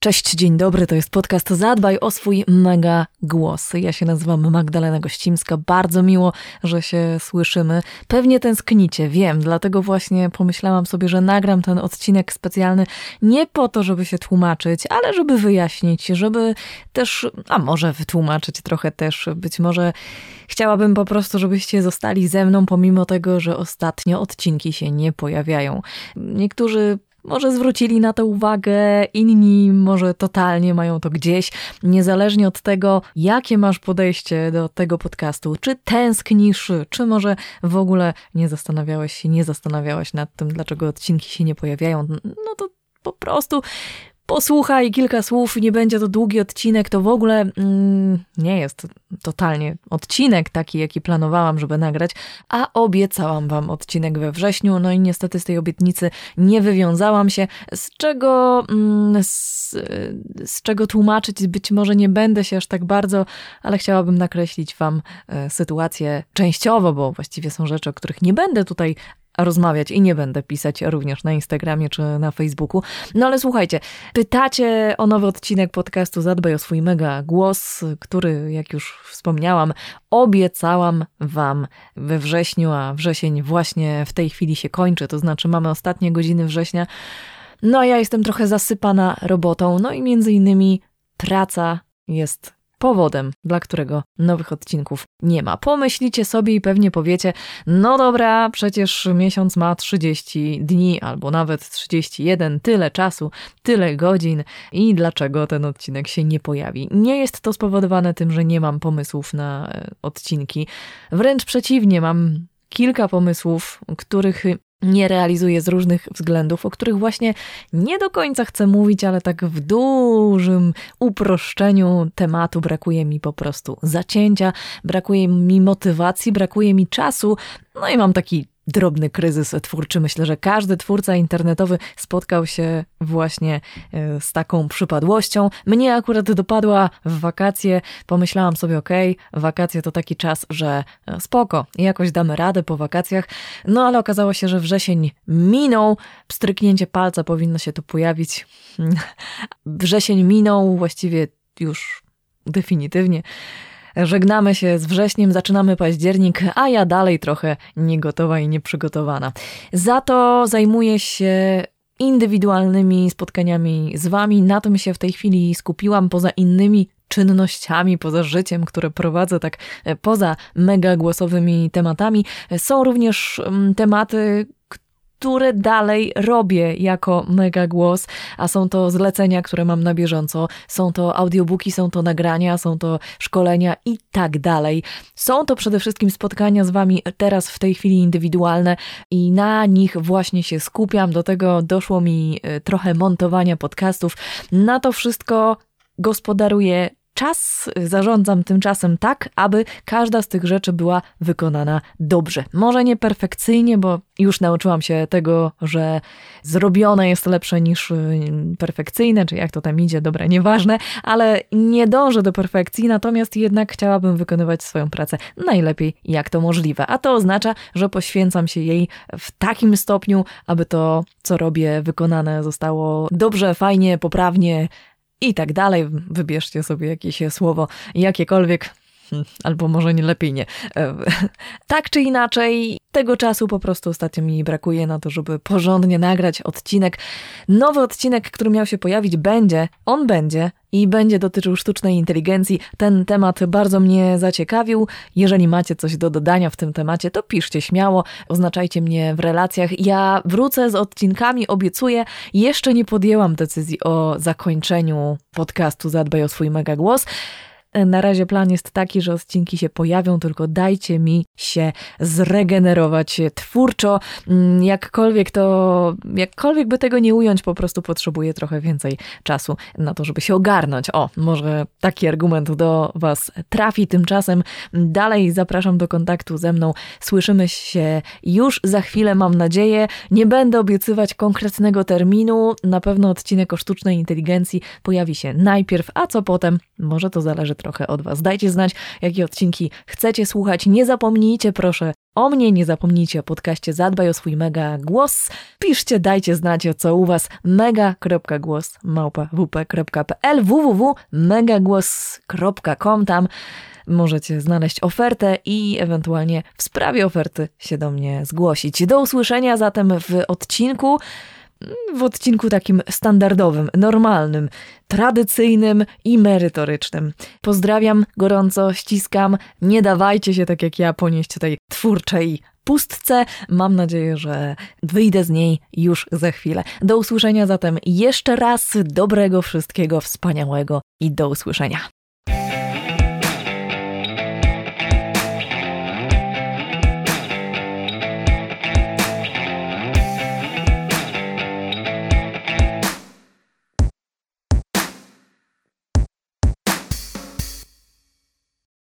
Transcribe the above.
Cześć, dzień dobry, to jest podcast Zadbaj o swój mega głos. Ja się nazywam Magdalena Gościmska, bardzo miło, że się słyszymy. Pewnie tęsknicie, wiem, dlatego właśnie pomyślałam sobie, że nagram ten odcinek specjalny nie po to, żeby się tłumaczyć, ale żeby wyjaśnić, żeby też, a może wytłumaczyć trochę też, być może chciałabym po prostu, żebyście zostali ze mną, pomimo tego, że ostatnio odcinki się nie pojawiają. Niektórzy może zwrócili na to uwagę, inni może totalnie mają to gdzieś. Niezależnie od tego, jakie masz podejście do tego podcastu, czy tęsknisz, czy może w ogóle nie zastanawiałeś się, nie zastanawiałaś nad tym, dlaczego odcinki się nie pojawiają, no to po prostu posłuchaj kilka słów, nie będzie to długi odcinek, to w ogóle mm, nie jest totalnie odcinek taki, jaki planowałam, żeby nagrać, a obiecałam wam odcinek we wrześniu, no i niestety z tej obietnicy nie wywiązałam się, z czego, mm, z, z czego tłumaczyć być może nie będę się aż tak bardzo, ale chciałabym nakreślić wam e, sytuację częściowo, bo właściwie są rzeczy, o których nie będę tutaj rozmawiać i nie będę pisać również na Instagramie czy na Facebooku. No ale słuchajcie, pytacie o nowy odcinek podcastu Zadbaj o swój mega głos, który, jak już wspomniałam, obiecałam Wam we wrześniu, a wrzesień właśnie w tej chwili się kończy, to znaczy mamy ostatnie godziny września. No a ja jestem trochę zasypana robotą, no i między innymi praca jest powodem, dla którego nowych odcinków nie ma. Pomyślicie sobie i pewnie powiecie, no dobra, przecież miesiąc ma 30 dni albo nawet 31, tyle czasu, tyle godzin i dlaczego ten odcinek się nie pojawi. Nie jest to spowodowane tym, że nie mam pomysłów na e, odcinki. Wręcz przeciwnie, mam kilka pomysłów, których nie realizuję z różnych względów, o których właśnie nie do końca chcę mówić, ale tak w dużym uproszczeniu tematu brakuje mi po prostu zacięcia, brakuje mi motywacji, brakuje mi czasu, no i mam taki drobny kryzys twórczy. Myślę, że każdy twórca internetowy spotkał się właśnie e, z taką przypadłością. Mnie akurat dopadła w wakacje. Pomyślałam sobie, okej, okay, wakacje to taki czas, że e, spoko, jakoś damy radę po wakacjach. No ale okazało się, że wrzesień minął. Pstryknięcie palca powinno się tu pojawić. Wrzesień minął właściwie już definitywnie. Żegnamy się z wrześniem, zaczynamy październik, a ja dalej trochę niegotowa i nieprzygotowana. Za to zajmuję się indywidualnymi spotkaniami z Wami. Na tym się w tej chwili skupiłam, poza innymi czynnościami, poza życiem, które prowadzę tak e, poza mega głosowymi tematami. Są również mm, tematy, które dalej robię jako mega głos, a są to zlecenia, które mam na bieżąco, są to audiobooki, są to nagrania, są to szkolenia i tak dalej. Są to przede wszystkim spotkania z Wami teraz w tej chwili indywidualne i na nich właśnie się skupiam. Do tego doszło mi e, trochę montowania podcastów. Na to wszystko gospodaruję czas, zarządzam tym czasem tak, aby każda z tych rzeczy była wykonana dobrze. Może nie perfekcyjnie, bo już nauczyłam się tego, że zrobione jest lepsze niż y, perfekcyjne, czy jak to tam idzie, dobra, nieważne, ale nie dążę do perfekcji, natomiast jednak chciałabym wykonywać swoją pracę najlepiej, jak to możliwe. A to oznacza, że poświęcam się jej w takim stopniu, aby to, co robię, wykonane zostało dobrze, fajnie, poprawnie, i tak dalej. Wybierzcie sobie jakieś słowo, jakiekolwiek, albo może nie lepiej nie. E, tak czy inaczej, tego czasu po prostu ostatnio mi brakuje na to, żeby porządnie nagrać odcinek. Nowy odcinek, który miał się pojawić, będzie, on będzie i będzie dotyczył sztucznej inteligencji. Ten temat bardzo mnie zaciekawił. Jeżeli macie coś do dodania w tym temacie, to piszcie śmiało, oznaczajcie mnie w relacjach. Ja wrócę z odcinkami, obiecuję. Jeszcze nie podjęłam decyzji o zakończeniu podcastu Zadbaj o swój mega głos. Na razie plan jest taki, że odcinki się pojawią, tylko dajcie mi się zregenerować twórczo. Mm, jakkolwiek to, jakkolwiek by tego nie ująć, po prostu potrzebuję trochę więcej czasu na to, żeby się ogarnąć. O, może taki argument do Was trafi. Tymczasem dalej zapraszam do kontaktu ze mną. Słyszymy się już za chwilę, mam nadzieję. Nie będę obiecywać konkretnego terminu. Na pewno odcinek o sztucznej inteligencji pojawi się najpierw, a co potem, może to zależy trochę od Was. Dajcie znać, jakie odcinki chcecie słuchać. Nie zapomnijcie, proszę, o mnie, nie zapomnijcie o podcaście Zadbaj o swój mega głos. Piszcie, dajcie znać, co u Was. mega.głos małpa wp.pl www.megagłos.com Tam możecie znaleźć ofertę i ewentualnie w sprawie oferty się do mnie zgłosić. Do usłyszenia zatem w odcinku w odcinku takim standardowym, normalnym, tradycyjnym i merytorycznym. Pozdrawiam gorąco, ściskam. Nie dawajcie się tak jak ja ponieść tej twórczej pustce. Mam nadzieję, że wyjdę z niej już za chwilę. Do usłyszenia zatem jeszcze raz, dobrego wszystkiego wspaniałego i do usłyszenia.